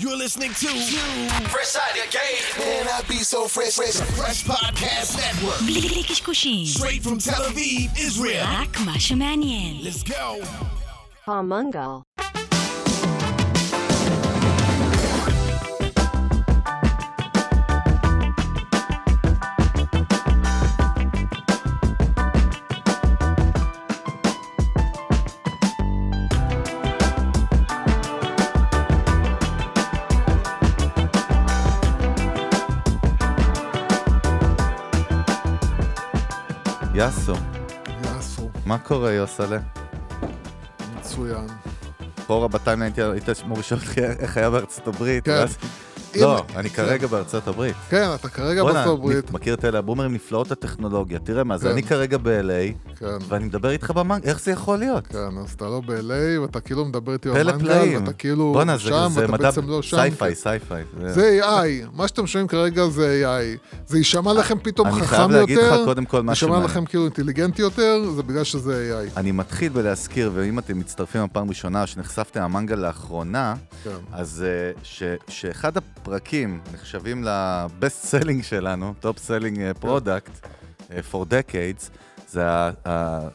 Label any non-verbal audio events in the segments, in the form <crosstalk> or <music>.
You're listening to Fresh Out of the Game. Man, I be so fresh, fresh, fresh podcast network. Straight from Tel Aviv, Israel. Let's go. Palmungal. יאסו, יעשו, מה קורה יוסלה? מצוין. פורה בטיימליין הייתי היית מורישה אותך איך היה בארצות הברית. כן. ואז- אם- לא, אני. כרגע בארצות הברית. כן, אתה כרגע בארצות הברית. אני מכיר את אלה הבומרים נפלאות הטכנולוגיה, תראה מה זה, כן. אני כרגע ב-LA, כן, ואני מדבר איתך במאנג, איך זה יכול להיות? כן, אז אתה לא ב-LA, ואתה כאילו מדבר איתי במנגל. ואתה כאילו שם, ואתה בעצם לא שם. סייפיי, סייפיי. זה AI, מה שאתם שומעים כרגע זה AI. זה יישמע לכם פתאום אני חכם חייב להגיד יותר, לך קודם כל משהו יישמע. לכם כאילו אינטליגנטי יותר, זה בגלל שזה AI. אני מתחיל בלהזכיר, ואם אתם מצטרפים בפעם ראשונה, שנחשפתם למנגל לאחרונה, כן. אז אה, ש, שאחד הפרקים נחשבים ל-best selling שלנו, top selling אה, product אה, for decades, זה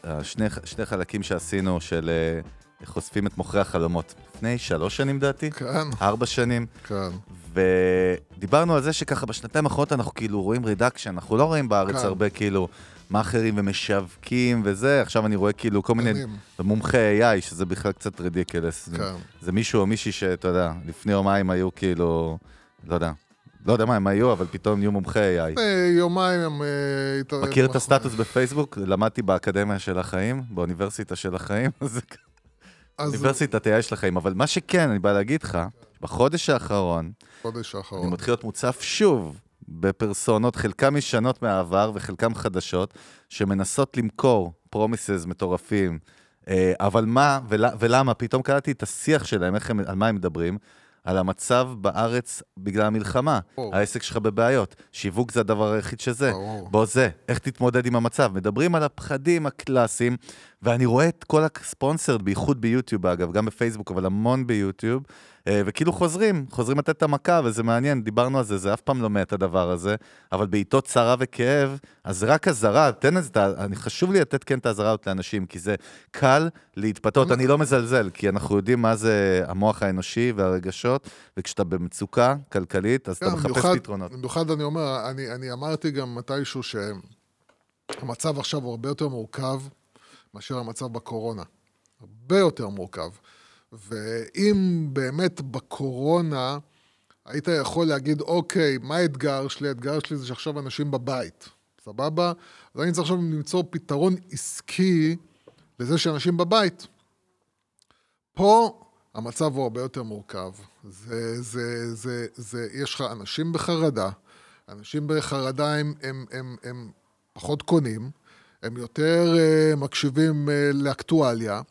השני שני חלקים שעשינו של אה, חושפים את מוכרי החלומות. לפני שלוש שנים דעתי, כן, ארבע שנים, כן. ודיברנו על זה שככה בשנתיים האחרונות אנחנו כאילו רואים רידקשן, אנחנו לא רואים בארץ כן. הרבה כאילו מאכערים ומשווקים וזה, עכשיו אני לא יודע, כל מיני. מומחי AI, שזה בכלל קצת רדיקלס. כן. זה מישהו או מישהי שאתה יודע, לפני יומיים היו כאילו, לא יודע, לא יודע מה הם היו, אבל פתאום נהיו מומחי AI. אה, יומיים הם... אה, התעוררו מכיר את. הסטטוס בפייסבוק? למדתי באקדמיה של החיים, באוניברסיטה של החיים, אוניברסיטת AI של החיים. אבל מה שכן, אני בא להגיד לך, בחודש האחרון, חודש אני האחרון. מתחיל להיות מוצף שוב בפרסונות, חלקם ישנות מהעבר וחלקם חדשות, שמנסות למכור פרומיסס מטורפים. אה, אבל מה ול, ולמה? פתאום קראתי את השיח שלהם, איך הם, על מה הם מדברים. על המצב בארץ בגלל המלחמה. ברור. העסק שלך בבעיות. שיווק זה הדבר היחיד שזה. ברור. בוא זה, איך תתמודד עם המצב. מדברים על הפחדים הקלאסיים, ואני רואה את כל הספונסרד, בייחוד ביוטיוב אגב, גם בפייסבוק, אבל המון ביוטיוב, וכאילו חוזרים, חוזרים לתת את המכה, וזה מעניין, דיברנו על זה, זה אף פעם לא מת הדבר הזה, אבל בעיתות צרה וכאב, אז רק אזהרה, תן איזה, אני חשוב לי לתת כן את האזהרה הזאת לאנשים, כי זה קל להתפתות, אני לא מזלזל, כי אנחנו יודעים מה זה המוח האנושי והרגשות, וכשאתה במצוקה כלכלית, אז אתה כן, מחפש פתרונות. במיוחד אני אומר, אני, אני אמרתי גם מתישהו שהמצב עכשיו הוא הרבה יותר מורכב מאשר המצב בקורונה. הרבה יותר מורכב. ואם באמת בקורונה היית יכול להגיד, אוקיי, מה האתגר שלי? האתגר שלי זה שעכשיו אנשים בבית, סבבה? אז אני צריך עכשיו למצוא פתרון עסקי לזה שאנשים בבית. פה המצב הוא הרבה יותר מורכב. זה, זה, זה, זה, יש לך אנשים בחרדה, אנשים בחרדה הם, הם, הם, הם פחות קונים, הם יותר uh, מקשיבים uh, לאקטואליה.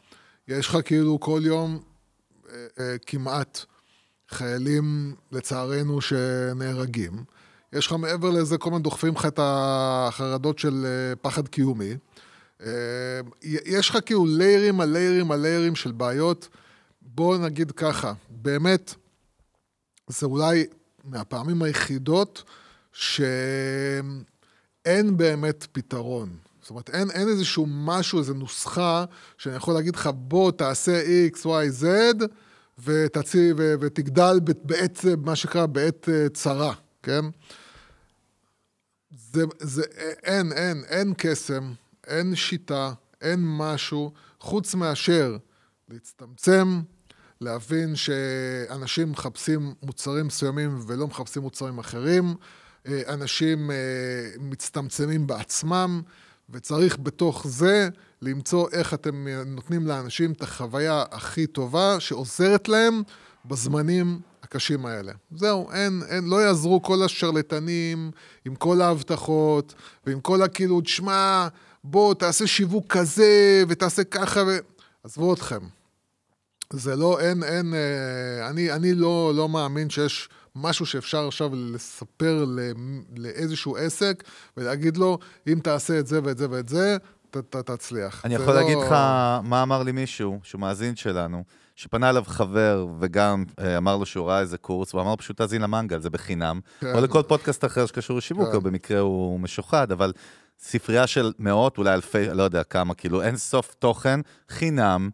יש לך כאילו כל יום uh, uh, כמעט חיילים, לצערנו, שנהרגים. יש לך מעבר לזה, כל הזמן דוחפים לך את החרדות של uh, פחד קיומי. Uh, יש לך כאילו ליירים על ליירים על ליירים של בעיות. בואו נגיד ככה, באמת, זה אולי מהפעמים היחידות שאין באמת פתרון. זאת אומרת, אין, אין איזשהו משהו, איזו נוסחה, שאני יכול להגיד לך, בוא תעשה x, y, z, ותציא, ו, ותגדל בעת, מה שנקרא, בעת אה, צרה, כן? זה, זה, אין, אין, אין קסם, אין שיטה, אין משהו, חוץ מאשר להצטמצם, להבין שאנשים מחפשים מוצרים מסוימים ולא מחפשים מוצרים אחרים, אה, אנשים אה, מצטמצמים בעצמם, וצריך בתוך זה למצוא איך אתם נותנים לאנשים את החוויה הכי טובה שעוזרת להם בזמנים הקשים האלה. זהו, אין, אין, לא יעזרו כל השרלטנים עם כל ההבטחות ועם כל הכאילו, תשמע, בוא תעשה שיווק כזה ותעשה ככה ו... עזבו אתכם. זה לא, אין, אין, אה, אני, אני לא, לא מאמין שיש משהו שאפשר עכשיו לספר לאיזשהו עסק ולהגיד לו, אם תעשה את זה ואת זה ואת זה, ת, ת, תצליח. אני יכול לא... להגיד לך מה אמר לי מישהו, שהוא מאזין שלנו, שפנה אליו חבר וגם אה, אמר לו שהוא ראה איזה קורס, הוא אמר פשוט תאזין למנגל, זה בחינם. כן. או לכל פודקאסט אחר שקשור לשיווק, כן. או במקרה הוא משוחד, אבל ספרייה של מאות, אולי אלפי, לא יודע כמה, כאילו אין סוף תוכן, חינם.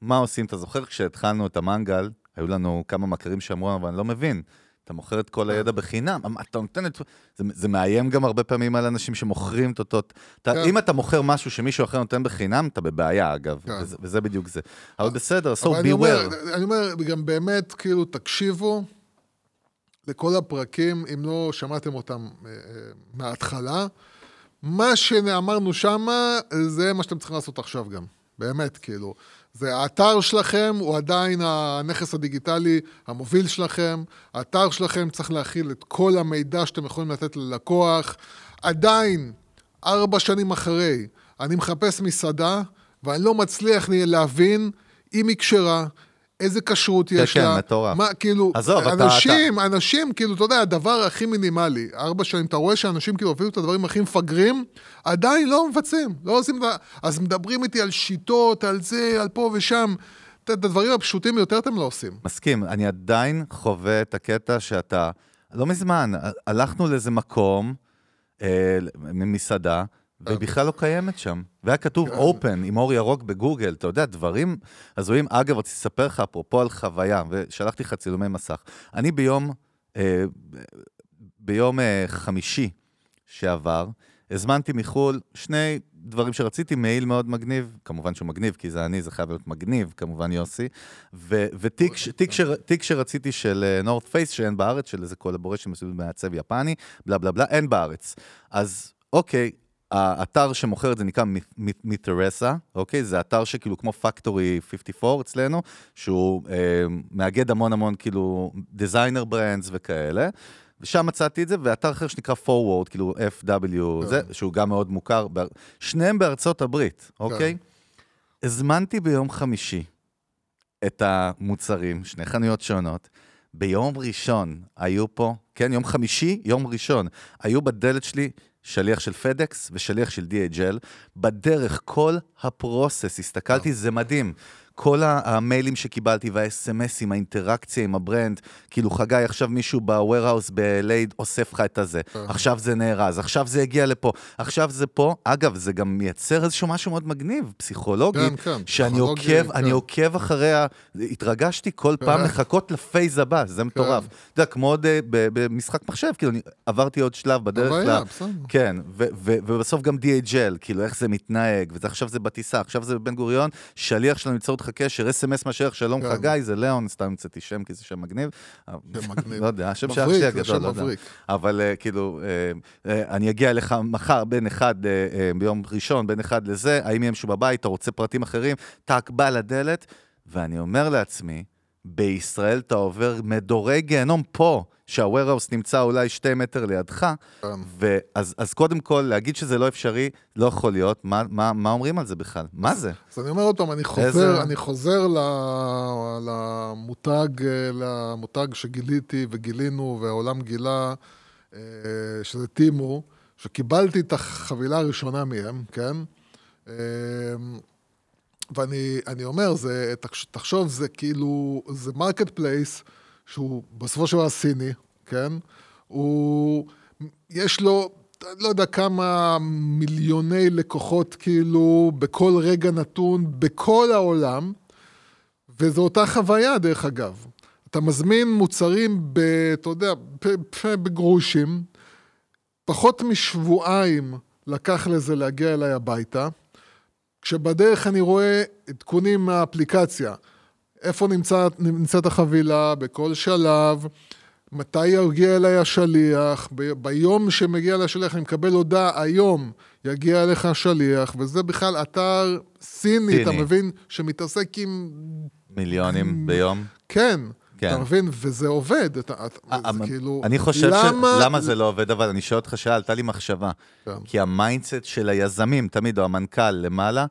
מה עושים? אתה זוכר כשהתחלנו את המנגל, היו לנו כמה מכרים שאמרו, אבל אני לא מבין. אתה מוכר את כל הידע בחינם, אמ, אתה נותן את... זה, זה מאיים גם הרבה פעמים על אנשים שמוכרים את אותו... אתה, כן. אם אתה מוכר משהו שמישהו אחר נותן בחינם, אתה בבעיה, אגב, כן. וזה, וזה בדיוק זה. אבל בסדר, so אומר, beware. אני אומר, גם באמת, כאילו, תקשיבו לכל הפרקים, אם לא שמעתם אותם אה, אה, מההתחלה. מה שאמרנו שמה, זה מה שאתם צריכים לעשות עכשיו גם. באמת, כאילו. זה האתר שלכם הוא עדיין הנכס הדיגיטלי המוביל שלכם. האתר שלכם צריך להכיל את כל המידע שאתם יכולים לתת ללקוח. עדיין, ארבע שנים אחרי, אני מחפש מסעדה, ואני לא מצליח להבין אם היא כשרה, איזה כשרות יש כן, לה. מטורף. מה, כאילו, עזוב, אתה- אנשים, אנשים, כאילו, אתה יודע, הדבר הכי מינימלי, ארבע שנים, אתה רואה שאנשים כאילו אפילו את הדברים הכי מפגרים, עדיין לא מבצעים, לא עושים את ה... אז מדברים איתי על שיטות, על זה, על פה ושם. את הדברים הפשוטים ביותר אתם לא עושים. מסכים, אני עדיין חווה את הקטע שאתה, לא מזמן, הלכנו לאיזה מקום, אה, ממסעדה, והיא בכלל לא קיימת שם. והיה כתוב כן. open עם אור ירוק בגוגל, אתה יודע, דברים הזויים. אגב, רציתי לספר לך אפרופו על חוויה, ושלחתי לך צילומי מסך. אני ביום, אה, ביום אה, חמישי שעבר, הזמנתי מחו"ל שני דברים שרציתי, מעיל מאוד מגניב, כמובן שהוא מגניב, כי זה אני, זה חייב להיות מגניב, כמובן יוסי, ו- ותיק ש- תיק ש- תיק שרציתי של North Face, שאין בארץ, של איזה collaboration מסוים מעצב יפני, בלה בלה בלה, אין בארץ. אז אוקיי, האתר שמוכר את זה נקרא מיתרסה, אוקיי? זה אתר שכאילו כמו פקטורי 54 אצלנו, שהוא אה, מאגד המון המון כאילו דיזיינר ברנדס וכאלה. ושם מצאתי את זה, ואתר אחר שנקרא forward, כאילו FW, זה, שהוא גם מאוד מוכר, באר... שניהם בארצות הברית, אוקיי? הזמנתי ביום חמישי את המוצרים, שני חנויות שונות. ביום ראשון היו פה, כן, יום חמישי, יום ראשון, היו בדלת שלי שליח של FedEx ושליח של DHL. בדרך, כל ה process, הסתכלתי, זה מדהים. כל המיילים שקיבלתי והאס.אם.אסים, האינטראקציה עם ה brand, כאילו חגי, עכשיו מישהו ב-warehouse ב-LA אוסף לך את הזה, עכשיו זה נארז, עכשיו זה הגיע לפה, עכשיו זה פה. אגב, זה גם מייצר איזשהו משהו מאוד מגניב, פסיכולוגית, כן, כן, שאני פסיכולוגי, עוקב, כן. אני עוקב אחריה, התרגשתי כל פעם כן. לחכות לפייז הבא, זה מטורף. אתה יודע, כמו עוד אה, במשחק מחשב, כאילו, אני עברתי עוד שלב בדרך ל... כן, ובסוף גם DHL, כאילו, איך זה מתנהג, ועכשיו זה בטיסה, עכשיו זה בבן גוריון, שליח שלנו ייצור איתך קשר, אס.אם.אס מהשליח, שלום כן. חגי, זה ליאון, סתם המצאתי שם, כי זה שם מגניב. שם מגניב. לא יודע, השם של אח שלי הגדול, לא יודע. אבל אה, כאילו, אה, אה, אני אגיע אליך מחר בין אחד, ביום ראשון, בין אחד לזה, האם יהיה מישהו בבית, אתה רוצה פרטים אחרים, טאק בא לדלת, ואני אומר לעצמי, בישראל אתה עובר מדורי גיהנום פה, שה-warehouse נמצא אולי שתי מטר לידך, כן. ואז אז קודם כל, להגיד שזה לא אפשרי, לא יכול להיות, מה, מה, מה אומרים על זה בכלל? מה זה? אז אני אומר עוד פעם, אני חוזר, איזה- אני חוזר למותג, למותג שגיליתי וגילינו והעולם גילה, אה, שזה טימו, שקיבלתי את החבילה הראשונה מהם, כן? אה, ואני אני אומר, זה, תחש- תחשוב, זה כאילו, זה marketplace שהוא בסופו של דבר סיני, כן? הוא, יש לו, לא יודע כמה מיליוני לקוחות כאילו בכל רגע נתון, בכל העולם, וזו אותה חוויה דרך אגב. אתה מזמין מוצרים, ב, אתה יודע, בגרושים, פחות משבועיים לקח לזה להגיע אליי הביתה, כשבדרך אני רואה עדכונים מהאפליקציה, איפה נמצא, נמצאת החבילה, בכל שלב, מתי יגיע אליי השליח, ב- ביום שמגיע אליי השליח אני מקבל הודעה, היום יגיע אליך השליח, וזה בכלל אתר סיני, אתה סיני. מבין? שמתעסק עם... מיליונים ביום? כן. כן. אתה מבין? וזה עובד, אתה, אתה, זה אבל- כאילו... אני חושב למה... ש... למה זה לא עובד, אבל אני שואל אותך שאלה, עלתה לי מחשבה. כן. כי ה mindset של היזמים, תמיד, או המנכ"ל למעלה,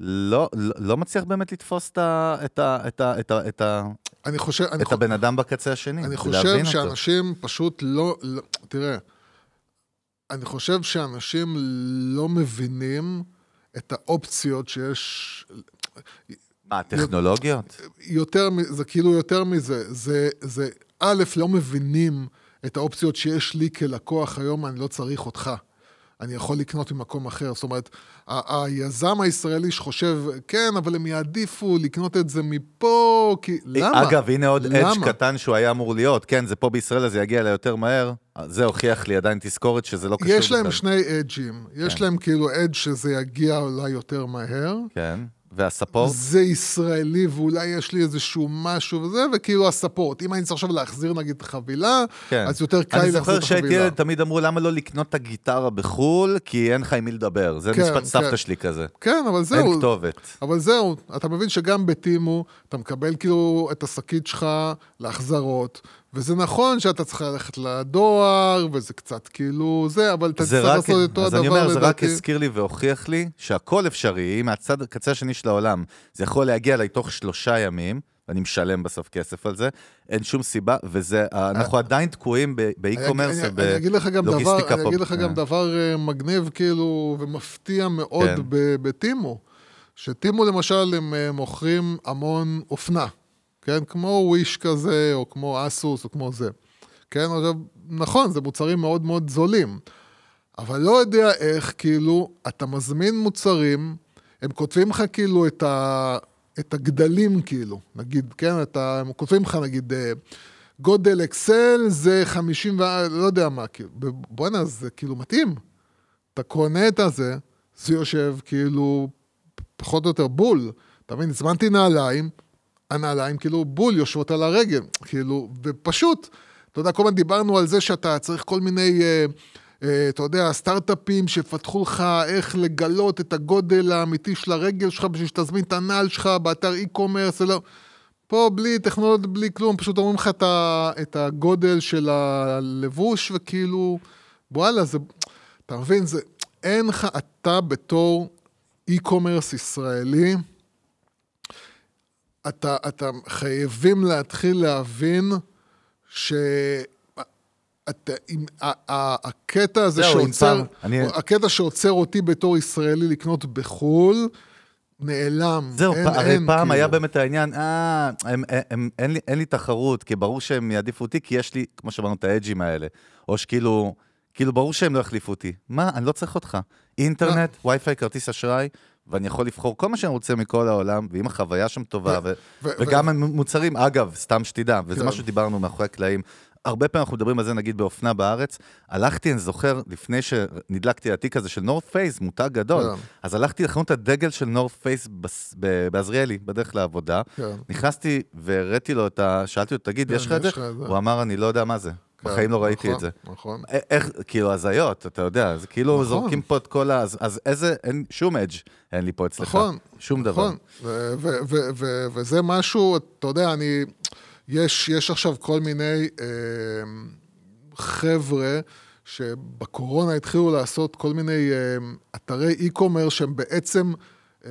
לא, לא, לא מצליח באמת לתפוס את, ה, את, ה, את, ה, את, ה, את, ה, אני חושב... את הבן אדם בקצה השני, אני חושב אותו. שאנשים פשוט לא, לא... תראה, אני חושב שאנשים לא מבינים את האופציות שיש... מה, טכנולוגיות? יותר, זה כאילו יותר מזה, זה, זה א', לא מבינים את האופציות שיש לי כלקוח היום, אני לא צריך אותך. אני יכול לקנות ממקום אחר. זאת אומרת, היזם הישראלי שחושב, כן, אבל הם יעדיפו לקנות את זה מפה, כי... למה? אגב, הנה עוד אדג'? קטן שהוא היה אמור להיות. כן, זה פה בישראל, אז זה יגיע אליי יותר מהר. זה הוכיח לי עדיין תזכורת שזה לא קשור יש להם בכלל. שני אדג'ים. יש כן. להם כאילו אדג' שזה יגיע אולי יותר מהר. כן, והספורט? זה ישראלי ואולי יש לי איזשהו משהו וזה, וכאילו הספורט. אם אני צריך עכשיו להחזיר נגיד חבילה, כן. אז יותר קל אני לי להחזיר זוכר את שהייתי החבילה. ילד, תמיד אמרו, למה לא לקנות את הגיטרה בחו"ל? כי אין לך עם מי לדבר. זה כן, משפט סבתא כן. שלי כזה. כן, אבל זהו. אין כתובת. אבל זהו, אתה מבין שגם בטימו, אתה מקבל כאילו את השקית שלך להחזרות, וזה נכון שאתה צריך ללכת לדואר, וזה קצת כאילו זה, אבל אתה צריך רק, לעשות אותו אז הדבר אני אומר, זה רק לדעתי. הזכיר לי והוכיח לי שהכל אפשרי, אם מהצד, הקצה השני של העולם, זה יכול להגיע אליי תוך שלושה ימים, ואני משלם בסוף כסף על זה, אין שום סיבה, וזה, אנחנו עדיין תקועים אני- באי-קומרס אני- אני ובלוגיסטיקה אני פה. אגיד לך גם אה. דבר אה, מגניב כאילו ומפתיע מאוד כן. בטימו. שטימו למשל הם אה, מוכרים המון אופנה, כן? כמו וויש כזה, או כמו אסוס, או כמו זה. כן, עכשיו, נכון, זה מוצרים מאוד מאוד זולים. אבל לא יודע איך, כאילו, אתה מזמין מוצרים, הם כותבים לך כאילו את, ה, את הגדלים, כאילו, נגיד, כן, אתה, הם כותבים לך, נגיד, אה, גודל אקסל זה 50 ו... לא יודע מה, כאילו, בואנה, זה כאילו מתאים. אתה קונה את הזה, זה יושב כאילו פחות או יותר בול. אתה מבין, הזמנתי נעליים, הנעליים כאילו בול יושבות על הרגל, כאילו, ופשוט, אתה יודע, כל הזמן דיברנו על זה שאתה צריך כל מיני, אה, אה, אתה יודע, סטארט-אפים שיפתחו לך איך לגלות את הגודל האמיתי של הרגל שלך בשביל שתזמין את הנעל שלך באתר e-commerce, לא. פה בלי טכנולוגיות, בלי כלום, פשוט אומרים לך את, ה, את הגודל של הלבוש, וכאילו, וואלה, זה, אתה מבין, זה, אין לך, אתה בתור e-commerce ישראלי, אתה, אתה חייבים להתחיל להבין ש... אתה, עם, ה, ה, הקטע הזה זהו, שעוצר, אני- הקטע שעוצר אותי בתור ישראלי לקנות בחו"ל, נעלם. זהו, אין, פ- הרי אין, פעם כאילו. היה באמת העניין, אה, הם- הם- אין לי- אין לי תחרות, כי ברור שהם יעדיפו אותי, כי יש לי, כמו שאמרנו, את האג'ים האלה. או שכאילו, כאילו, ברור שהם לא יחליפו אותי. מה, אני לא צריך אותך. אינטרנט, לא. וי-פיי, כרטיס אשראי, ואני יכול לבחור כל מה שאני רוצה מכל העולם, ואם החוויה שם טובה, ו- ו- וגם המוצרים, אגב, סתם שתדע, וזה כן. משהו שדיברנו מאחורי הקלעים. הרבה פעמים אנחנו מדברים על זה, נגיד, באופנה בארץ. הלכתי, אני זוכר, לפני שנדלקתי לתיק הזה של North Face, מותג גדול, כן. אז הלכתי לחנות הדגל של North Face בעזריאלי, בדרך לעבודה. כן. נכנסתי והראיתי לו את ה... שאלתי אותו, תגיד, כן? יש לך את זה. הוא אמר, אני לא יודע מה זה. כן, בחיים לא ראיתי נכון, את זה. נכון. איך, כאילו, הזיות, אתה יודע, זה כאילו נכון. זורקים פה את כל ה... אז- אז איזה, אין שום אדג' אין לי פה אצלך. נכון. שום דבר. נכון, ו- ו- ו- ו- וזה משהו, אתה יודע, אני... יש, יש עכשיו כל מיני אה, חבר'ה שבקורונה התחילו לעשות כל מיני אה, אתרי e-commerce שהם בעצם אה,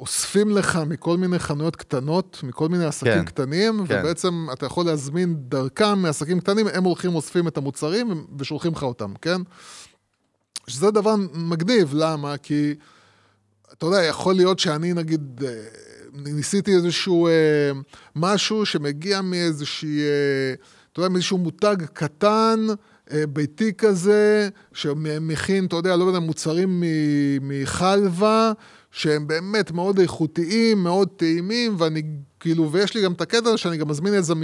אוספים לך מכל מיני חנויות קטנות, מכל מיני עסקים כן, קטנים, כן. ובעצם אתה יכול להזמין דרכם מעסקים קטנים, הם הולכים, אוספים את המוצרים ושולחים לך אותם, כן? שזה דבר מגניב, למה? כי... אתה יודע, יכול להיות שאני נגיד, אה, ניסיתי איזשהו אה, משהו שמגיע מאיזושהי, אה, אתה יודע, מאיזשהו מותג קטן, אה, ביתי כזה, שמכין, אתה יודע, לא יודע, מוצרים מחלבה, שהם באמת מאוד איכותיים, מאוד טעימים, ואני כאילו, ויש לי גם את הקטע שאני גם מזמין את זה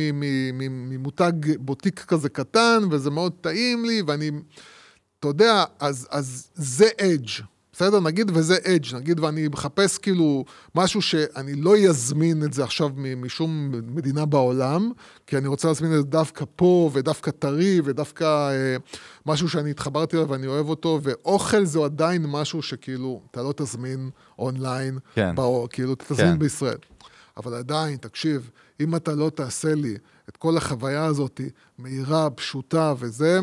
ממותג בוטיק כזה קטן, וזה מאוד טעים לי, ואני... אתה יודע, אז, אז זה אדג', בסדר? נגיד וזה אדג', נגיד ואני מחפש כאילו משהו שאני לא יזמין את זה עכשיו משום מדינה בעולם, כי אני רוצה להזמין את זה דווקא פה, ודווקא טרי, ודווקא אה, משהו שאני התחברתי אליו ואני אוהב אותו, ואוכל זה עדיין משהו שכאילו, אתה לא תזמין אונליין, כן. באו, כאילו, תזמין כן. בישראל. אבל עדיין, תקשיב, אם אתה לא תעשה לי את כל החוויה הזאת מהירה, פשוטה וזה,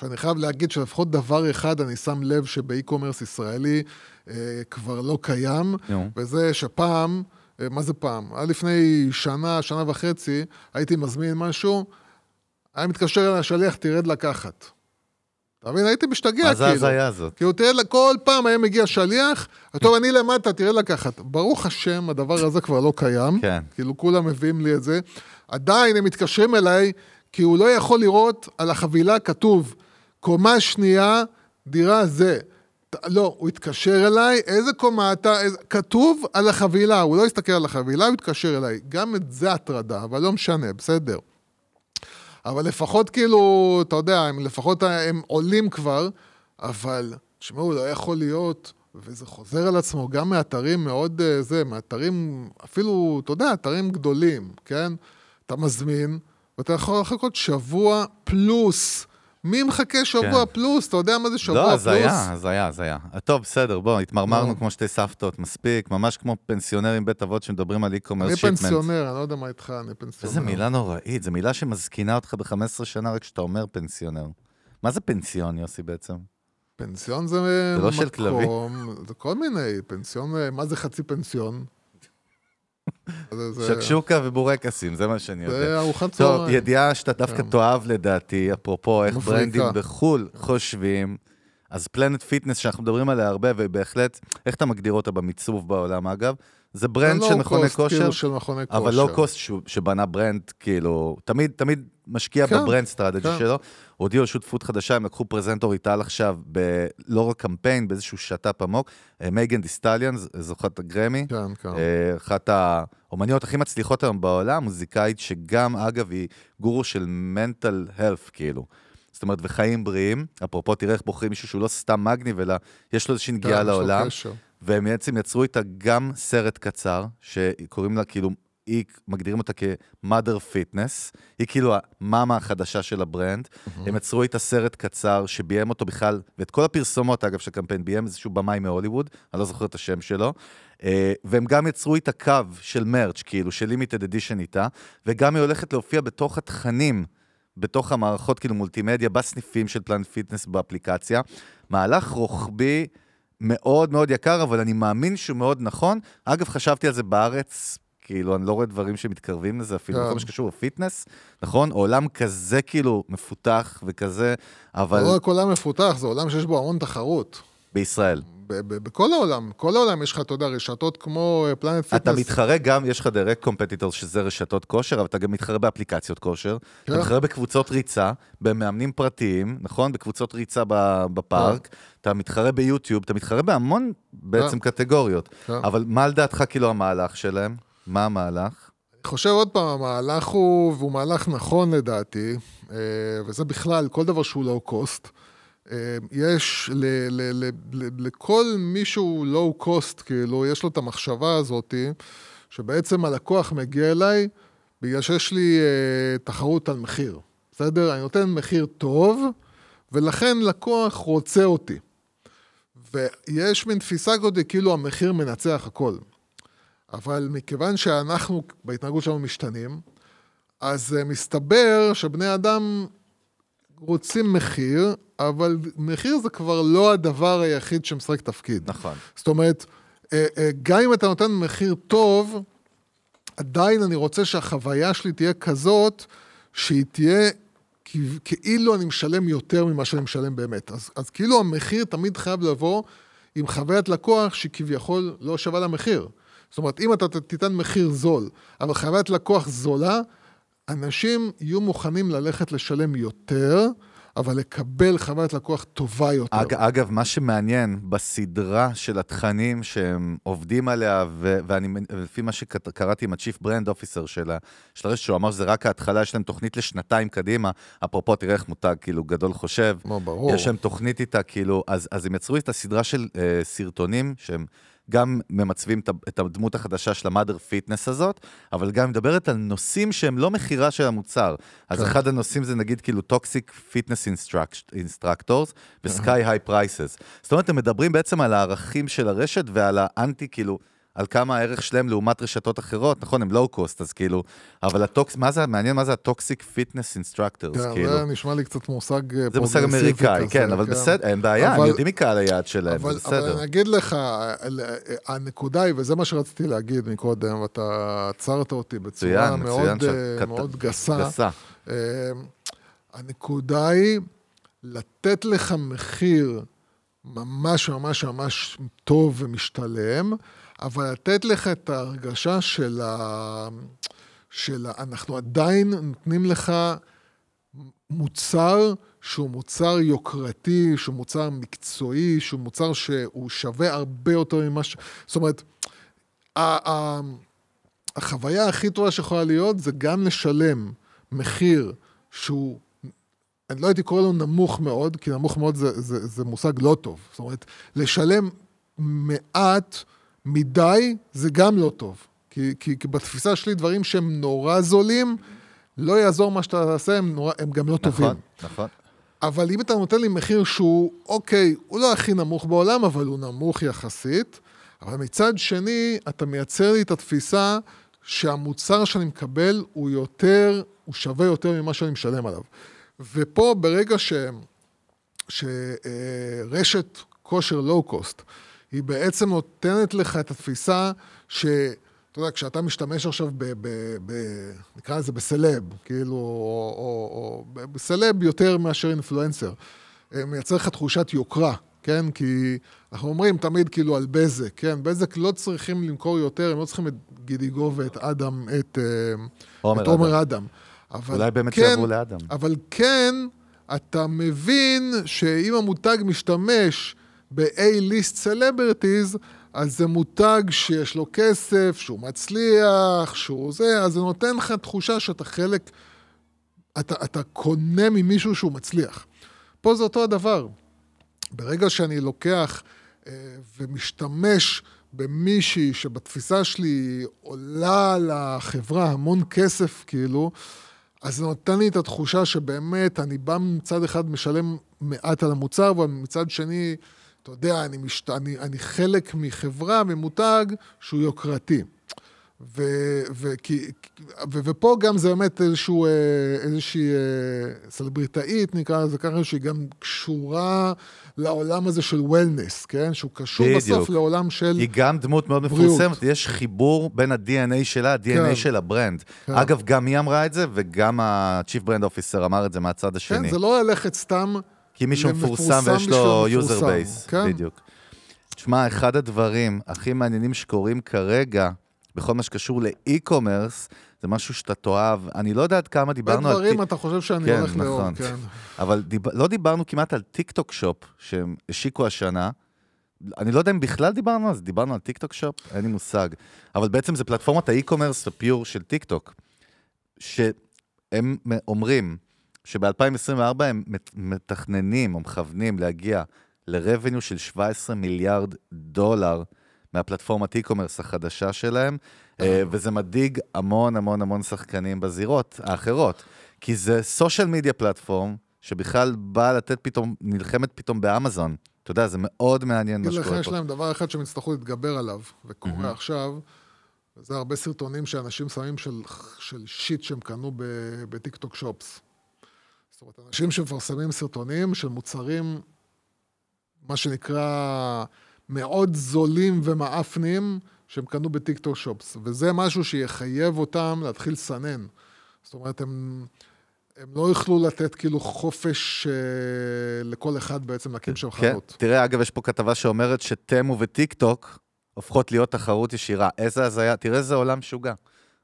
שאני חייב להגיד שלפחות דבר אחד אני שם לב שבאי-קומרס ישראלי אה, כבר לא קיים, נו. וזה שפעם, אה, מה זה פעם? היה לפני שנה, שנה וחצי, הייתי מזמין משהו, היה מתקשר אליי השליח, תרד לקחת. אתה מבין? הייתי משתגע, מה זה כאילו. ההזיה הזאת? כאילו, תראה, כל פעם היה מגיע שליח, טוב, אני למטה, תראה לקחת. ברוך השם, הדבר הזה כבר לא קיים. כן. כאילו, כולם מביאים לי את זה. עדיין הם מתקשרים אליי, כי הוא לא יכול לראות על החבילה כתוב, קומה שנייה, דירה זה. לא, הוא התקשר אליי, איזה קומה אתה, איזה... כתוב על החבילה, הוא לא הסתכל על החבילה, הוא התקשר אליי. גם את זה הטרדה, אבל לא משנה, בסדר. אבל לפחות כאילו, אתה יודע, הם לפחות הם עולים כבר, אבל, תשמעו, לא יכול להיות, וזה חוזר על עצמו גם מאתרים מאוד, אה, זה, מאתרים, אפילו, אתה יודע, אתרים גדולים, כן? אתה מזמין, ואתה יכול לחכות שבוע פלוס. מי מחכה שבוע כן. פלוס? אתה יודע מה זה שבוע לא, פלוס? הזיה, הזיה, הזיה. טוב, בסדר, בוא, התמרמרנו לא. כמו שתי סבתות, מספיק, ממש כמו פנסיונרים בית אבות שמדברים על אני e-commerce שיפמנט. פנסיונר, אני לא יודע מה איתך, אני פנסיונר. איזה מילה נוראית, זו מילה שמזקינה אותך ב-15 שנה רק כשאתה אומר פנסיונר. מה זה פנסיון, יוסי, בעצם? פנסיון זה, זה לא של כלבים? מקום, זה כל מיני, פנסיון, מה זה חצי פנסיון? שקשוקה ובורקסים, זה מה שאני יודע. זה ארוחת טוב, צהריים. ידיעה שאתה דווקא כן. תאהב לדעתי, אפרופו איך. ברנדים בחו"ל חושבים, אז Planet Fitness שאנחנו מדברים עליה הרבה, ובהחלט, איך אתה מגדיר אותה במיצוב בעולם אגב? זה brand של מכוני כושר, כאילו של מכוני כושר. אבל low cost שבנה brand, כאילו, תמיד, תמיד משקיע כן, ב brand strategy כן. שלו. הודיעו על שותפות חדשה, הם לקחו פרזנטור איטל עכשיו, ב- לא רק קמפיין, באיזשהו שת"פ עמוק. אה, מייגן דיסטליאן, ז- זוכת הגרמי. כן, כן. אה, אחת האומניות הכי מצליחות היום בעולם, מוזיקאית שגם, אגב, היא גורו של מנטל הלף, כאילו. זאת אומרת, וחיים בריאים. אפרופו, תראה איך בוחרים מישהו שהוא לא סתם מגניב, אלא יש לו איזושהי נגיעה כן, לו לעולם. והם בעצם יצרו איתה גם סרט קצר, שקוראים לה כאילו, היא, מגדירים אותה כ-mother fitness, היא כאילו המאמה החדשה של ה brand. הם יצרו איתה סרט קצר שביים אותו בכלל, ואת כל הפרסומות, אגב, של הקמפיין, ביים איזשהו במאי מהוליווד, אני לא זוכר את השם שלו. אה, והם גם יצרו איתה קו של merch, כאילו, של limited edition איתה, וגם היא הולכת להופיע בתוך התכנים. בתוך המערכות כאילו מולטימדיה, בסניפים של Planet Fitness באפליקציה. מהלך רוחבי מאוד מאוד יקר, אבל אני מאמין שהוא מאוד נכון. אגב, חשבתי על זה בארץ, כאילו, אני לא רואה דברים שמתקרבים לזה, אפילו כן. בכל מה שקשור ל fitness, נכון? עולם כזה כאילו מפותח וכזה, אבל לא רק עולם מפותח, זה עולם שיש בו המון תחרות. בישראל. בכל העולם, כל העולם יש לך, אתה יודע, רשתות כמו Planet Fitness. אתה מתחרה גם, יש לך direct competitor שזה רשתות כושר, אבל אתה גם מתחרה באפליקציות כושר. אתה כן. מתחרה בקבוצות ריצה, במאמנים פרטיים, נכון? בקבוצות ריצה בפארק. אתה מתחרה ביוטיוב, אתה מתחרה בהמון בעצם כן. קטגוריות. כן. אבל מה לדעתך כאילו המהלך שלהם? מה המהלך? אני חושב עוד פעם, המהלך הוא, והוא מהלך נכון לדעתי, אה, וזה בכלל, כל דבר שהוא לואו קוסט. יש ל, ל, ל, ל, לכל מישהו לואו קוסט, כאילו, יש לו את המחשבה הזאתי, שבעצם הלקוח מגיע אליי בגלל שיש לי אה, תחרות על מחיר. בסדר? אני נותן מחיר טוב, ולכן לקוח רוצה אותי. ויש מין תפיסה כזאת, כאילו המחיר מנצח הכל. אבל מכיוון שאנחנו בהתנהגות שלנו משתנים, אז אה, מסתבר שבני אדם רוצים מחיר, אבל מחיר זה כבר לא הדבר היחיד שמשחק תפקיד. נכון. זאת אומרת, אה, אה, גם אם אתה נותן מחיר טוב, עדיין אני רוצה שהחוויה שלי תהיה כזאת, שהיא תהיה כאילו אני משלם יותר ממה שאני משלם באמת. אז, אז כאילו המחיר תמיד חייב לבוא עם חוויית לקוח שהיא כביכול לא שווה למחיר. זאת אומרת, אם אתה תיתן מחיר זול, אבל חוויית לקוח זולה, אנשים יהיו מוכנים ללכת לשלם יותר, אבל לקבל חוויית לקוח טובה יותר. אג, אגב, מה שמעניין בסדרה של התכנים שהם עובדים עליה, ו- ואני, לפי מה שקראתי עם ה-Chief Brand Officer של, ה- של הרשת, שהוא אמר שזה רק ההתחלה, יש להם תוכנית לשנתיים קדימה. אפרופו, תראה איך מותג כאילו גדול חושב. מה, ברור. יש להם תוכנית איתה, כאילו, אז, אז הם יצרו איתה סדרה של אה, סרטונים שהם גם ממצבים את הדמות החדשה של ה Mother Fitness הזאת, אבל גם מדברת על נושאים שהם לא מכירה של המוצר. אז כן. אחד הנושאים זה נגיד כאילו toxic fitness instructors ו sky high prices. זאת אומרת, הם מדברים בעצם על הערכים של הרשת ועל האנטי, כאילו, על כמה הערך שלהם לעומת רשתות אחרות, נכון, הם low cost, אז כאילו, אבל ה tox, מה זה, מעניין מה זה ה toxic fitness instructors, כן, כאילו. זה נשמע לי קצת מושג אה, זה מושג פרוגרסיבי אמריקאי, כן, אבל בסדר, אין בעיה, אבל- הם יודעים מקהל היעד שלהם, אבל, זה אבל בסדר. אני אגיד לך, ال- הנקודה היא, וזה מה שרציתי להגיד מקודם, ואתה עצרת אותי בצורה מאוד, שאת אה, מאוד גסה. גסה. אה, הנקודה היא לתת לך מחיר ממש ממש ממש טוב ומשתלם, אבל לתת לך את ההרגשה של ה... של ה... אנחנו עדיין נותנים לך מוצר שהוא מוצר יוקרתי, שהוא מוצר מקצועי, שהוא מוצר שהוא שווה הרבה יותר ממה ש... זאת אומרת, ה- ה- החוויה הכי טובה שיכולה להיות זה גם לשלם מחיר שהוא, אני לא הייתי קורא לו נמוך מאוד, כי נמוך מאוד זה, זה, זה מושג לא טוב. זאת אומרת, לשלם מעט מדי זה גם לא טוב. כי, כי, כי בתפיסה שלי דברים שהם נורא זולים, לא יעזור מה שאתה תעשה, הם, נורא, הם גם לא טובים. נכון, נכון. אבל אם אתה נותן לי מחיר שהוא, אוקיי, הוא לא הכי נמוך בעולם, אבל הוא נמוך יחסית, אבל מצד שני, אתה מייצר לי את התפיסה שהמוצר שאני מקבל הוא יותר, הוא שווה יותר ממה שאני משלם עליו. ופה ברגע ש... שרשת כושר לואו-קוסט, היא בעצם נותנת לך את התפיסה ש... אתה יודע, כשאתה משתמש עכשיו ב... ב, ב נקרא לזה בסלב, כאילו, או, או, או בסלב יותר מאשר אינפלואנסר, מייצר לך תחושת יוקרה, כן? כי אנחנו אומרים תמיד כאילו על בזק, כן? בזק לא צריכים למכור יותר, הם לא צריכים את גידיגו ואת אדם, את עומר את עומר אדם. אדם. אבל אולי באמת כן, שיעברו לאדם. אבל כן, אתה מבין שאם המותג משתמש ב-A-List Celebrities, אז זה מותג שיש לו כסף, שהוא מצליח, שהוא זה, אז זה נותן לך תחושה שאתה חלק, אתה, אתה קונה ממישהו שהוא מצליח. פה זה אותו הדבר. ברגע שאני לוקח אה, ומשתמש במישהי שבתפיסה שלי עולה לחברה המון כסף, כאילו, אז זה נותן לי את התחושה שבאמת אני בא מצד אחד משלם מעט על המוצר, אבל מצד שני, אתה יודע, אני, משת... אני, אני חלק מחברה, ממותג שהוא יוקרתי. ו, ו, כי, ו, ופה גם זה באמת איזשהו, אה, איזושהי אה, סלבריטאית, נקרא לזה ככה, שהיא גם קשורה לעולם הזה של wellness, כן? שהוא קשור בדיוק. בסוף לעולם של... היא גם דמות מאוד בריאות. מפורסמת, יש חיבור בין ה-DNA שלה, ה-DNA כן. של ה brand. כן. אגב, גם היא אמרה את זה, וגם ה-Chief Brand Officer אמר את זה מהצד השני. כן, זה לא ללכת סתם... כי מישהו מפורסם ויש לו מפורסם, base, כן. בדיוק. תשמע, אחד הדברים הכי מעניינים שקורים כרגע, בכל מה שקשור ל e-commerce, זה משהו שאתה תאהב. אני לא יודע עד כמה דיברנו על... בדברים אתה חושב שאני כן, הולך לאור, נכון. כן. אבל דיב... לא דיברנו כמעט על TikTok Shop, שהם השיקו השנה. אני לא יודע אם בכלל דיברנו על זה, דיברנו על TikTok Shop? אין לי מושג. אבל בעצם זה פלטפורמת ה e-commerce ה pure של טיק טוק, שהם אומרים שב-2024 הם מת- מתכננים או מכוונים להגיע ל-revenue של 17 מיליארד דולר מהפלטפורמת e-commerce החדשה שלהם, אה, וזה מדאיג המון המון המון שחקנים בזירות האחרות. כי זה סושיאל מדיה פלטפורם, שבכלל בא לתת פתאום, נלחמת פתאום באמזון. אתה יודע, זה מאוד מעניין מה שקורה יש פה. להם דבר אחד שהם יצטרכו להתגבר עליו, וקורה עכשיו, וזה הרבה סרטונים שאנשים שמים של, של shit שהם קנו ב TikTok Shops. זאת אומרת, אנשים שמפרסמים סרטונים של מוצרים, מה שנקרא, מאוד זולים ומאפנים, שהם קנו ב TikTok Shops. וזה משהו שיחייב אותם להתחיל לסנן. זאת אומרת, הם... הם לא יוכלו לתת כאילו חופש אה, לכל אחד בעצם להקים שם כן, חנות. תראה, אגב, יש פה כתבה שאומרת ש Temu וטיק טוק הופכות להיות תחרות ישירה. איזה הזיה, תראה איזה עולם משוגע.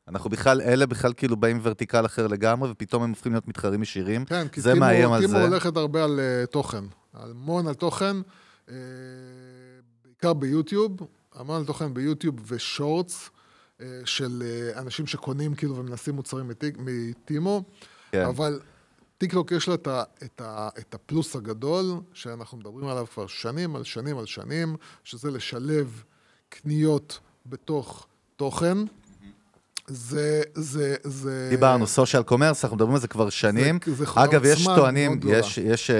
אנחנו בכלל, אלה בכלל כאילו באים vertical אחר לגמרי, ופתאום הם הופכים להיות מתחרים ישירים. כן, כי Temu, Temu זה. הולכת הרבה על אה, תוכן, המון על תוכן, אה, בעיקר ביוטיוב, המון על תוכן ביוטיוב ו Shorts אה, של אה, אנשים שקונים כאילו ומנסים מוצרים מטיק, מ Temu, כן. אבל טיקטוק יש לה את, ה, את, ה, את הפלוס הגדול, שאנחנו מדברים עליו כבר שנים על שנים על שנים, שזה לשלב קניות בתוך תוכן. זה, זה, זה... דיברנו, social commerce, אנחנו מדברים על זה כבר שנים. זה חוויה אגב, יש טוענים. יש, יש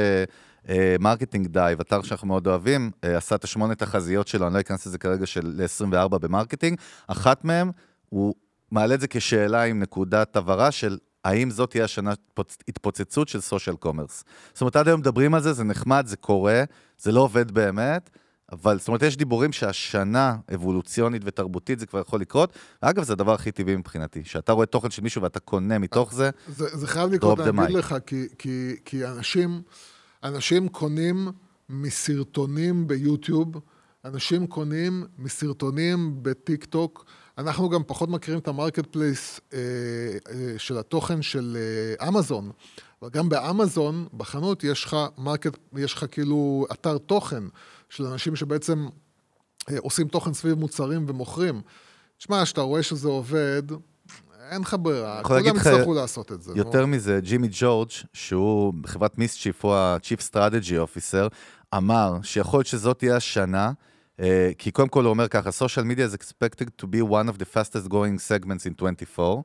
Marketing Dive, אתר שאנחנו מאוד אוהבים, אה, עשה את השמונה תחזיות שלו, אני לא אכנס לזה כרגע, של 24 ב marketing. אחת מהן, הוא מעלה את זה כשאלה עם נקודת הבהרה של האם זאת תהיה השנה התפוצ- התפוצצות של social commerce. זאת אומרת, עד היום מדברים על זה, זה נחמד, זה קורה, זה לא עובד באמת. אבל זאת אומרת, יש דיבורים שהשנה, אבולוציונית ותרבותית, זה כבר יכול לקרות. אגב, זה הדבר הכי טבעי מבחינתי, שאתה רואה תוכן של מישהו ואתה קונה מתוך זה, זה, זה חייב לקרות, אני אגיד. לך, כי, כי, כי אנשים, אנשים קונים מסרטונים ביוטיוב, אנשים קונים מסרטונים בטיק טוק. אנחנו גם פחות מכירים את ה marketplace אה, אה, של התוכן של אה, אמזון, אבל גם באמזון, בחנות, יש לך market, יש לך כאילו אתר תוכן של אנשים שבעצם אה, עושים תוכן סביב מוצרים ומוכרים. תשמע, כשאתה רואה שזה עובד, אין לך ברירה, כולם יצטרכו לעשות את זה. יותר מזה, ג'ימי ג'ורג', שהוא בחברת מיסצ'יפ, הוא ה-Chief Strategy Officer, אמר שיכול להיות שזאת תהיה השנה, אה, כי קודם כל הוא אומר ככה, social media is expected to be one of the fastest growing segments in 24,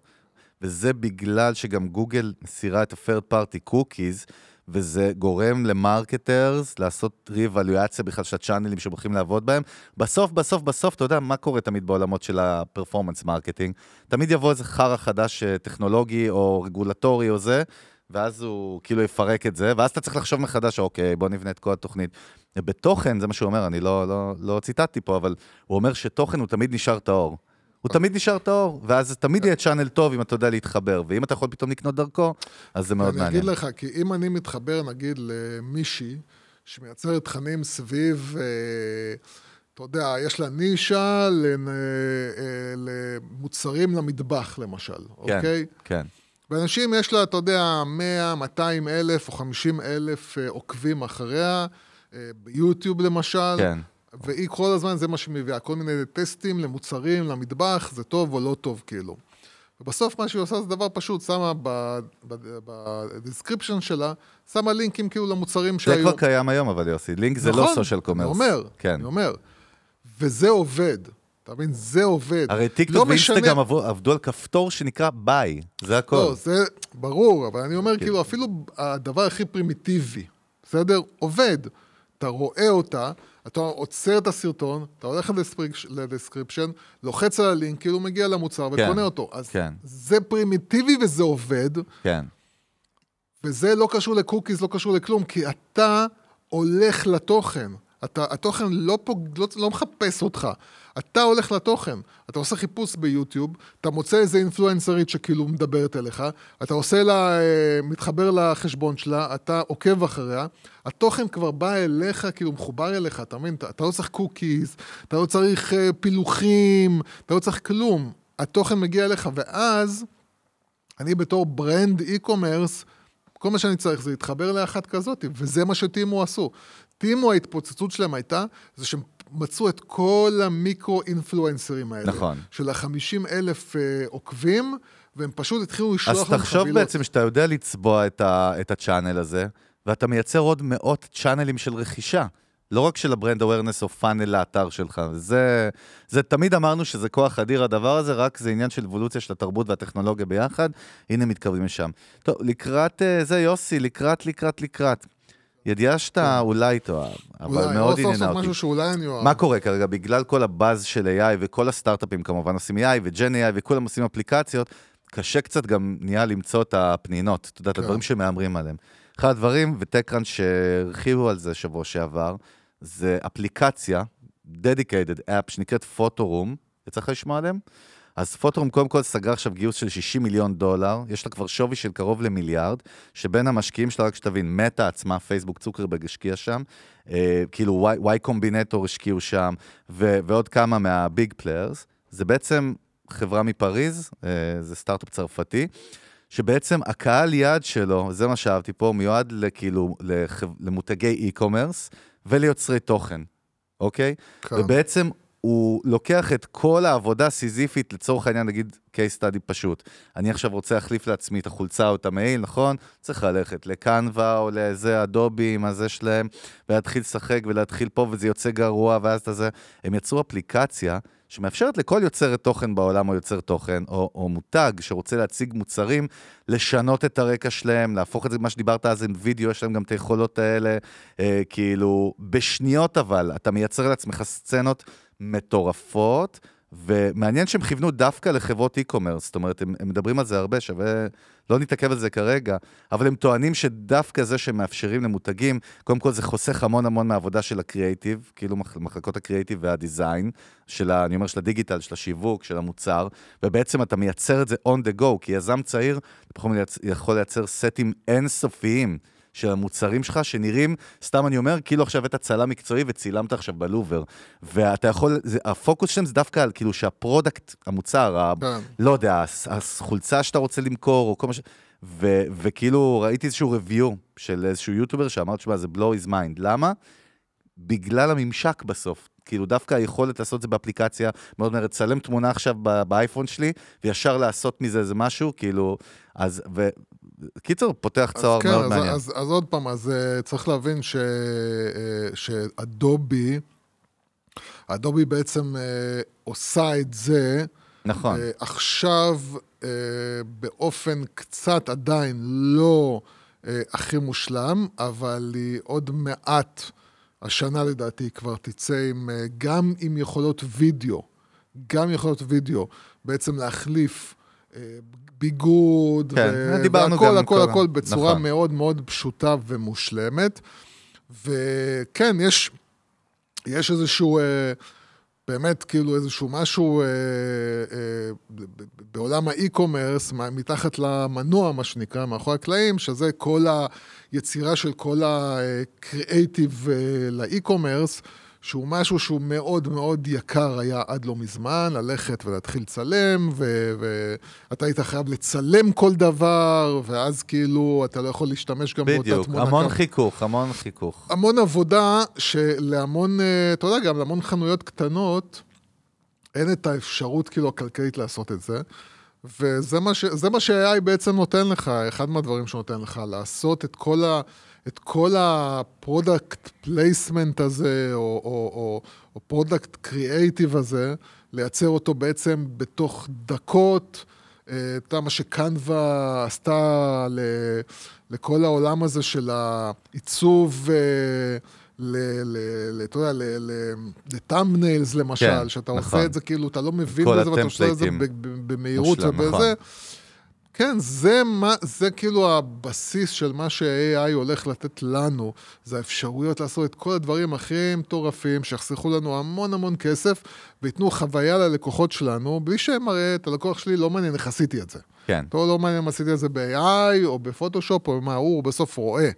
וזה בגלל שגם גוגל מסירה את ה-third party cookies, וזה גורם ל marketers לעשות רי-אבלואציה בכלל של הצ'אנלים הולכים לעבוד בהם. בסוף, בסוף, בסוף, אתה יודע מה קורה תמיד בעולמות של ה performance marketing? תמיד יבוא איזה חרא חדש אה, טכנולוגי או רגולטורי או זה, ואז הוא כאילו יפרק את זה, ואז אתה צריך לחשוב מחדש, אוקיי, בוא נבנה את כל התוכנית. בתוכן, זה מה שהוא אומר, אני לא, לא, לא ציטטתי פה, אבל הוא אומר שתוכן הוא תמיד נשאר טהור. הוא תמיד נשאר טהור, ואז תמיד יהיה צ'אנל טוב אם אתה יודע להתחבר, ואם אתה יכול פתאום לקנות דרכו, אז זה מאוד אני מעניין. אגיד לך, כי אם אני מתחבר, נגיד, למישהי שמייצרת תכנים סביב, אה, אתה יודע, יש לה נישה לנ- אה, למוצרים למטבח, למשל, כן, אוקיי? כן. ואנשים יש לה, אתה יודע, 100, 200 אלף או 50 אלף אה, עוקבים אחריה, אה, ביוטיוב למשל. כן. והיא כל הזמן, זה מה שהיא מביאה, כל מיני טסטים למוצרים, למטבח, זה טוב או לא טוב, כאילו. ובסוף מה שהיא עושה זה דבר פשוט, שמה ב description שלה, שמה לינקים כאילו למוצרים זה שהיו. כבר קיים היום, אבל יוסי, לינק זה לא נכון, social commerce. אני אומר, כן. אני אומר. וזה עובד, אתה מבין? זה עובד. הרי טיקטוק לא משנה- ואינסטגרם עבדו, עבדו על כפתור שנקרא buy, זה הכל. לא, זה ברור, אבל אני אומר, כן. כאילו, אפילו הדבר הכי פרימיטיבי, בסדר? עובד. אתה רואה אותה, אתה עוצר את הסרטון, אתה הולך ל descrip- ל description, לוחץ על הלינק, כאילו מגיע למוצר כן, וקונה אותו. אז כן. זה פרימיטיבי וזה עובד, כן. וזה לא קשור ל cookies, לא קשור לכלום, כי אתה הולך לתוכן. אתה, התוכן לא, פוג, לא, לא מחפש אותך, אתה הולך לתוכן. אתה עושה חיפוש ביוטיוב, אתה מוצא איזה אינפלואנסרית שכאילו מדברת אליך, אתה עושה לה, אה, מתחבר לחשבון שלה, אתה עוקב אחריה, התוכן כבר בא אליך, כאילו מחובר אליך, אתה מבין? אתה, אתה לא צריך cookies, אתה לא צריך אה, פילוחים, אתה לא צריך כלום. התוכן מגיע אליך, ואז אני בתור brand e-commerce, כל מה שאני צריך זה להתחבר לאחת כזאת, וזה מה שטימו עשו. טימו, ההתפוצצות שלהם הייתה, זה שהם מצאו את כל המיקרו-אינפלואנסרים האלה. נכון. של ה-50 אלף אה, עוקבים, והם פשוט התחילו לשלוח אז להם תחשוב חבילות. בעצם שאתה יודע לצבוע את, ה, את הצ'אנל הזה, ואתה מייצר עוד מאות צ'אנלים של רכישה. לא רק של הברנד אווירנס או פאנל לאתר שלך. זה, זה תמיד אמרנו שזה כוח אדיר הדבר הזה, רק זה עניין של אבולוציה של התרבות והטכנולוגיה ביחד. הנה מתקרבים לשם. טוב, לקראת אה, זה, יוסי, לקראת, לקראת, לקראת. ידיעה שאתה אולי תאהב, אבל אולי, מאוד או סוף עניינה סוף אותי. משהו שאולי אני אוהב. מה קורה כרגע? בגלל כל הבאז של AI וכל הסטארט-אפים כמובן עושים AI וג'ן AI וכולם עושים אפליקציות, קשה קצת גם נהיה למצוא את הפנינות, אתה יודע, את כן. הדברים שמהמרים עליהם. אחד הדברים, וטקראנט שהרחיבו על זה שבוע שעבר, זה אפליקציה, dedicated app שנקראת פוטורום, יצא לך לשמוע עליהם? אז פוטורום קודם כל סגר עכשיו גיוס של 60 מיליון דולר, יש לה כבר שווי של קרוב למיליארד, שבין המשקיעים שלה, רק שתבין, מטא עצמה, פייסבוק צוקרברג השקיע שם, אה, כאילו Y Combinator השקיעו שם, ו- ועוד כמה מה big players. זה בעצם חברה מפריז, אה, זה סטארט-אפ צרפתי, שבעצם הקהל יעד שלו, זה מה שאהבתי פה, מיועד לכאילו למותגי e-commerce וליוצרי תוכן, אוקיי? כן. ובעצם הוא לוקח את כל העבודה הסיזיפית, לצורך העניין, נגיד case study פשוט. אני עכשיו רוצה להחליף לעצמי את החולצה או את המעיל, נכון? צריך ללכת לקנווה או לאיזה אדובי עם הזה שלהם, ולהתחיל לשחק ולהתחיל פה, וזה יוצא גרוע, ואז אתה זה. הם יצרו אפליקציה שמאפשרת לכל יוצרת תוכן בעולם או יוצר תוכן, או, או מותג שרוצה להציג מוצרים, לשנות את הרקע שלהם, להפוך את זה, מה שדיברת אז עם וידאו, יש להם גם את היכולות האלה, אה, כאילו, בשניות אבל, אתה מייצר לעצמך סצנות מטורפות, ומעניין שהם כיוונו דווקא לחברות e-commerce, זאת אומרת, הם, הם מדברים על זה הרבה, שווה, לא נתעכב על זה כרגע, אבל הם טוענים שדווקא זה שהם מאפשרים למותגים, קודם כל זה חוסך המון המון מהעבודה של הקריאיטיב, כאילו מח- מחלקות ה creative וה design, של ה, אני אומר, של הדיגיטל, של השיווק, של המוצר, ובעצם אתה מייצר את זה on the go, כי יזם צעיר, יכול לייצר סטים אינסופיים של המוצרים שלך, שנראים, סתם אני אומר, כאילו עכשיו הבאת צלם מקצועי וצילמת עכשיו בלובר. ואתה יכול, זה, הפוקוס שלהם זה דווקא על כאילו שה product, המוצר, ה, כן. לא יודע, החולצה שאתה רוצה למכור, או כל מה ש... ו, וכאילו ראיתי איזשהו review של איזשהו יוטובר שאמר, תשמע, זה blow his mind. למה? בגלל הממשק בסוף. כאילו דווקא היכולת לעשות את זה באפליקציה, מאוד מהר, לצלם תמונה עכשיו באייפון שלי, וישר לעשות מזה איזה משהו, כאילו, אז, ו... קיצור, פותח צוהר אז כן, מאוד אז, מעניין. אז, אז עוד פעם, אז uh, צריך להבין ש, uh, שאדובי, אדובי בעצם uh, עושה את זה נכון, uh, עכשיו uh, באופן קצת עדיין לא uh, הכי מושלם, אבל היא עוד מעט, השנה לדעתי, היא כבר תצא עם, uh, גם עם יכולות וידאו, גם יכולות וידאו, בעצם להחליף uh, ביגוד, כן, ו- דיברנו והכל, הכל, הכל בצורה נכון. מאוד מאוד פשוטה ומושלמת. וכן, יש, יש איזשהו, אה, באמת, כאילו איזשהו משהו אה, אה, בעולם האי-קומרס, מתחת למנוע, מה שנקרא, מאחורי הקלעים, שזה כל היצירה של כל הקריאייטיב אה, לאי-קומרס, שהוא משהו שהוא מאוד מאוד יקר היה עד לא מזמן, ללכת ולהתחיל לצלם, ואתה היית חייב לצלם כל דבר, ואז כאילו אתה לא יכול להשתמש גם באותה בדיוק, תמונה. המון כמה- חיכוך, המון חיכוך. המון עבודה שלהמון, אה, אתה יודע, גם להמון חנויות קטנות, אין את האפשרות כאילו הכלכלית לעשות את זה. וזה מה, ש, מה שה-AI בעצם נותן לך, אחד מהדברים שנותן לך, לעשות את כל, ה, את כל ה product placement הזה, או, או, או, או product creative הזה, לייצר אותו בעצם בתוך דקות. אה, אתה מה שקנווה עשתה ל- לכל העולם הזה של העיצוב, אה, אתה יודע, לטאמניילס למשל, כן, שאתה נכון. עושה את זה כאילו, אתה לא מבין בזה ואתה עושה את זה במהירות ובזה. נכון. כן, זה, מה, זה כאילו הבסיס של מה ש-AI הולך לתת לנו, זה האפשרויות לעשות את כל הדברים הכי מטורפים, שיחסכו לנו המון המון כסף, וייתנו חוויה ללקוחות שלנו, בלי שהם הרי, את הלקוח שלי לא מעניין איך עשיתי את זה. כן. אותו לא מעניין אם עשיתי את זה ב-AI או בפוטושופ או מה, הוא בסוף רואה.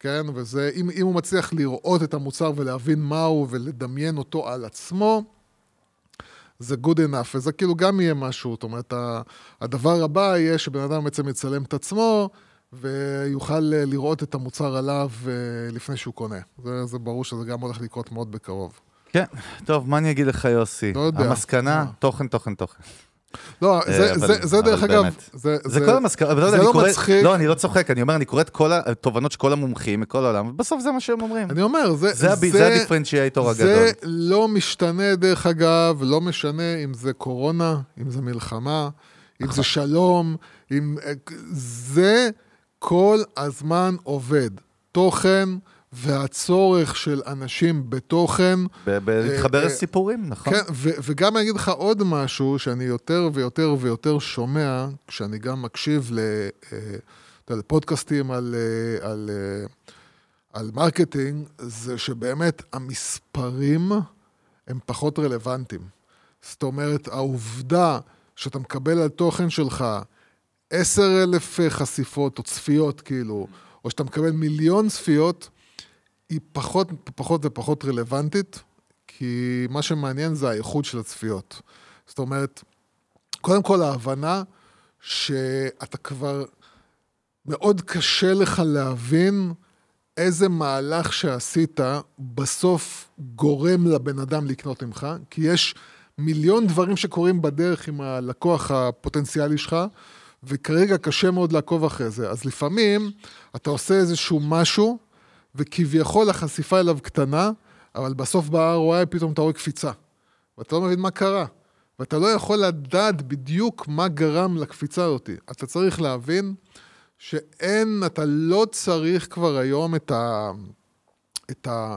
כן, וזה, אם, אם הוא מצליח לראות את המוצר ולהבין מהו ולדמיין אותו על עצמו, זה good enough, וזה כאילו גם יהיה משהו, זאת אומרת, הדבר הבא יהיה שבן אדם בעצם יצלם את עצמו, ויוכל אה, לראות את המוצר עליו אה, לפני שהוא קונה. זה, זה ברור שזה גם הולך לקרות מאוד בקרוב. כן, טוב, מה אני אגיד לך, יוסי? לא יודע. המסקנה, מה? תוכן, תוכן, תוכן. לא, זה, אבל- זה, זה דרך אבל אגב, באמת. זה, זה כל המסקנה, אבל לא יודע, זה לא קורא, מצחיק. לא, אני לא צוחק, אני אומר, אני קורא את כל התובנות של כל המומחים מכל העולם, ובסוף זה מה שהם אומרים. אני אומר, זה, זה הבי- זה הדיפרנציאטור הגדול. זה לא משתנה, דרך אגב, לא משנה אם זה קורונה, אם זה מלחמה, אם נכון. זה שלום, אם... זה כל הזמן עובד. תוכן והצורך של אנשים בתוכן. ב- להתחבר אה, לסיפורים, נכון? כן, וגם אני אגיד לך עוד משהו שאני יותר ויותר ויותר שומע, כשאני גם מקשיב אה, לפודקאסטים על, אה, על, אה, על marketing, זה שבאמת המספרים הם פחות רלוונטיים. זאת אומרת, העובדה שאתה מקבל על תוכן שלך עשר אלף חשיפות או צפיות, כאילו, או שאתה מקבל מיליון צפיות, היא פחות, פחות ופחות רלוונטית, כי מה שמעניין זה האיכות של הצפיות. זאת אומרת, קודם כל ההבנה שאתה כבר, מאוד קשה לך להבין איזה מהלך שעשית בסוף גורם לבן אדם לקנות ממך, כי יש מיליון דברים שקורים בדרך עם הלקוח הפוטנציאלי שלך, וכרגע קשה מאוד לעקוב אחרי זה. אז לפעמים אתה עושה איזשהו משהו, וכביכול החשיפה אליו קטנה, אבל בסוף ב-ROI פתאום אתה רואה קפיצה. ואתה לא מבין מה קרה. ואתה לא יכול לדעת בדיוק מה גרם לקפיצה הזאת. אתה צריך להבין שאין, אתה לא צריך כבר היום את ה... את ה...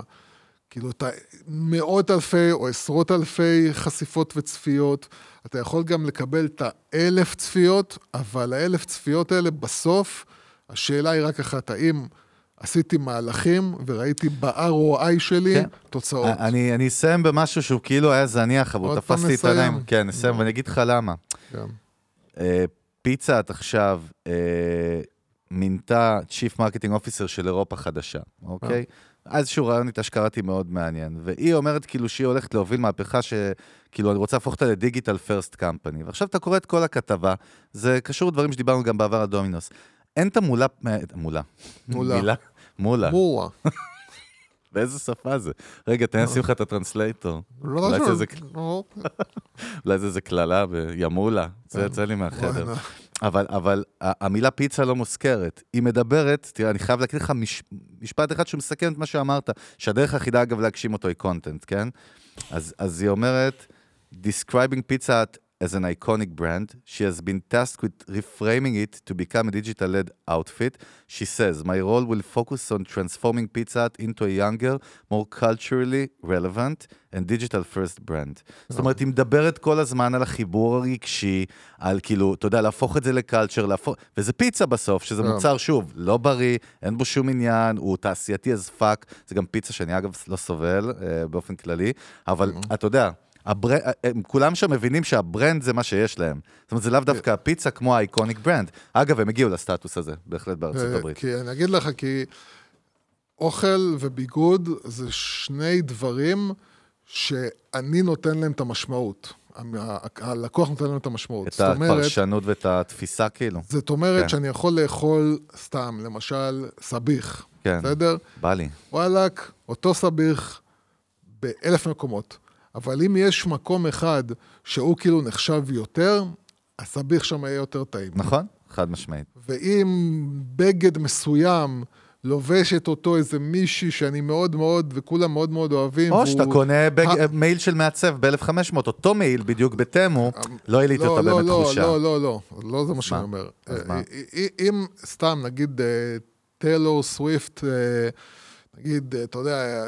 כאילו, את המאות אלפי או עשרות אלפי חשיפות וצפיות. אתה יכול גם לקבל את האלף צפיות, אבל האלף צפיות האלה בסוף, השאלה היא רק אחת, האם עשיתי מהלכים וראיתי ב-ROI שלי כן. תוצאות. אני אני אסיים במשהו שהוא כאילו היה זניח, אבל הוא עוד תפס פעם לי את. העיניים. כן, נסיים, ואני אגיד לך למה. כן. אה, פיצה את עכשיו, אה, מינתה Chief Marketing Officer של אירופה חדשה, אוקיי? איזשהו רעיון איתה שקראתי מאוד מעניין, והיא אומרת כאילו שהיא הולכת להוביל מהפכה שכאילו אני רוצה להפוך אותה לדיגיטל פרסט קמפני. ועכשיו אתה קורא את כל הכתבה, זה קשור לדברים שדיברנו גם בעבר על דומינוס. אין את המולה, אה, מולה. מולה. <laughs> באיזה שפה זה? רגע, תן לי לשים לך את הטרנסלייטור. לא אולי חשוב. זה איזה- לא, <laughs> אולי זה איזה קללה בימולה, זה כן. יוצא לי מהחדר. אבל, אבל המילה פיצה לא מוזכרת. היא מדברת, תראה, אני חייב להקריא לך מש, משפט אחד שמסכם את מה שאמרת, שהדרך היחידה, אגב, להגשים אותו היא קונטנט, כן? אז, אז היא אומרת, describing pizza Hut as an iconic brand, she has been tasked with reframing it to become a digital-led outfit. She says, my role will focus on transforming Pizza Hut into a younger, more culturally relevant and digital-first brand. זאת אומרת, היא מדברת כל הזמן על החיבור הרגשי, על כאילו, אתה יודע, להפוך את זה ל culture, להפוך... וזה פיצה בסוף, שזה כן. מוצר, שוב, לא בריא, אין בו שום עניין, הוא תעשייתי as fuck, זה גם פיצה שאני אגב לא סובל אה, באופן כללי, אבל אתה יודע, הבר... הם כולם שם מבינים שה brand זה מה שיש להם. זאת אומרת, זה לאו דווקא הפיצה כמו ה iconic brand. אגב, הם הגיעו לסטטוס הזה, בהחלט בארצות אה, הברית. כי אני אגיד לך, כי אוכל וביגוד זה שני דברים שאני נותן להם את המשמעות. הלקוח נותן להם את המשמעות. את הפרשנות ואת התפיסה, כאילו. זאת אומרת כן. שאני יכול לאכול סתם, למשל, סביח, כן. בסדר? בא לי. וואלאק, אותו סביח באלף מקומות. אבל אם יש מקום אחד שהוא כאילו נחשב יותר, הסביח שם יהיה יותר טעים. נכון? חד משמעית. ואם בגד מסוים לובש את אותו איזה מישהי שאני מאוד מאוד, וכולם מאוד מאוד אוהבים, או והוא- שאתה קונה בג... ה- מעיל של מעצב ב-1500, אותו מעיל בדיוק בתמו, לא העלית לא, אותה לא, באמת לא, תחושה. לא, לא, לא, לא זה מה שאני אומר. אז אה? אה, אה, אם סתם, נגיד, אה, טיילור סוויפט, אה, נגיד, אה, אתה יודע,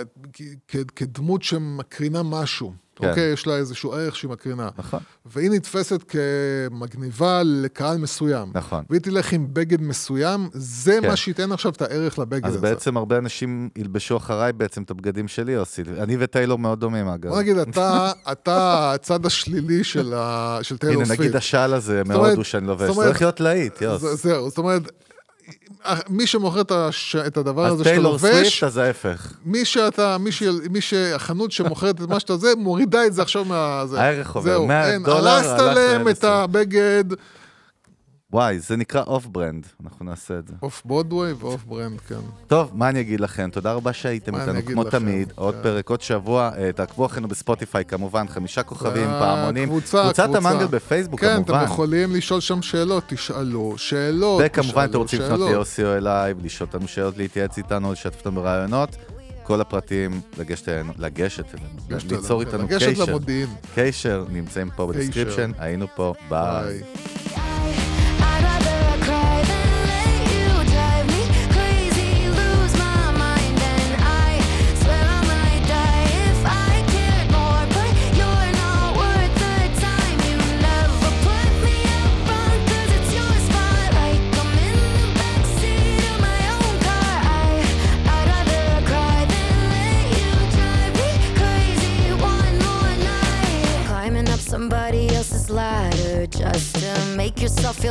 כ- כדמות שמקרינה משהו, כן. אוקיי? יש לה איזשהו ערך שהיא מקרינה. נכון. והיא נתפסת כמגניבה לקהל מסוים. נכון. והיא תלך עם בגד מסוים, זה כן. מה שייתן עכשיו את הערך לבגד אז הזה. בעצם הרבה אנשים ילבשו אחריי בעצם את הבגדים שלי, יוסי. אני וטיילור מאוד דומים, אגב. בוא נגיד, אתה, אתה הצד השלילי של, ה... של טיילור הנה, סוויפט. נגיד השל הזה אומרת- מהודו שאני לובש. זאת אומרת- הולך להיות להיט, יוס. זה- זהו, זאת אומרת, מי שמוכר את, הש... את הדבר אז הזה שאתה טיילור לובש, סוויפט, אז ההפך. מי שאתה, מי, ש... מי שהחנות שמוכרת את מה שאתה זה, מורידה את זה עכשיו מה... זה. הערך עובר, זהו, 100 אין, דולר, הלך להם את. הבגד, וואי, זה נקרא off brand, אנחנו נעשה את זה. אוף ברודווי ו off brand, כן. טוב, מה אני אגיד לכם? תודה רבה שהייתם איתנו, כמו לכם? תמיד. עוד כן. פרק, עוד שבוע. אה, תעקבו אחרינו בספוטיפיי, כמובן, חמישה כוכבים, פעמונים. קבוצה, קבוצת קבוצה. המנגל בפייסבוק, כן, כמובן. אתם יכולים לשאול שם שאלות, תשאלו שאלות, וכמובן, אתם רוצים לפנות. ליוסי או אליי, לשאול אותנו שאלות, להתייעץ איתנו, לשתף אותנו ברעיונות. כל הפרטים, לגשת אלינו, לגשת אלינו, לגשת ליצור איתנו לגשת קשר. למודיעין. קשר, נמצאים פה בדיסקריפשן, היינו פה, ביי.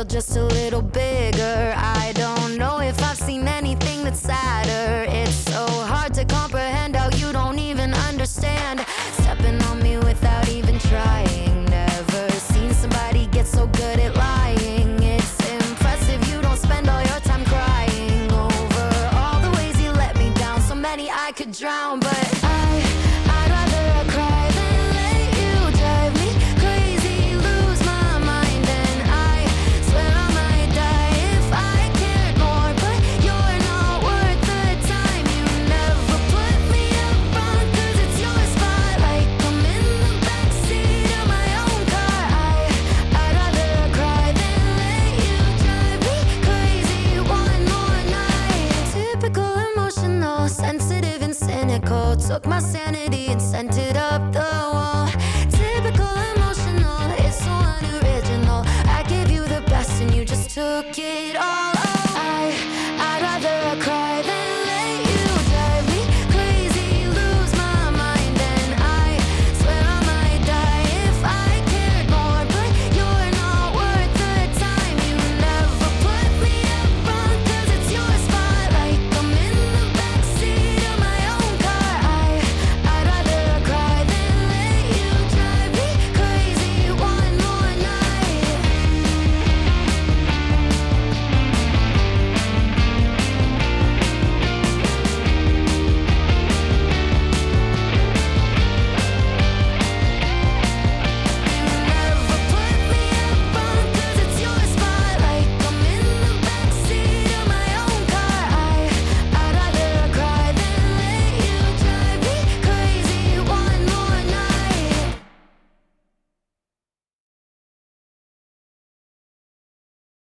Just a little bigger.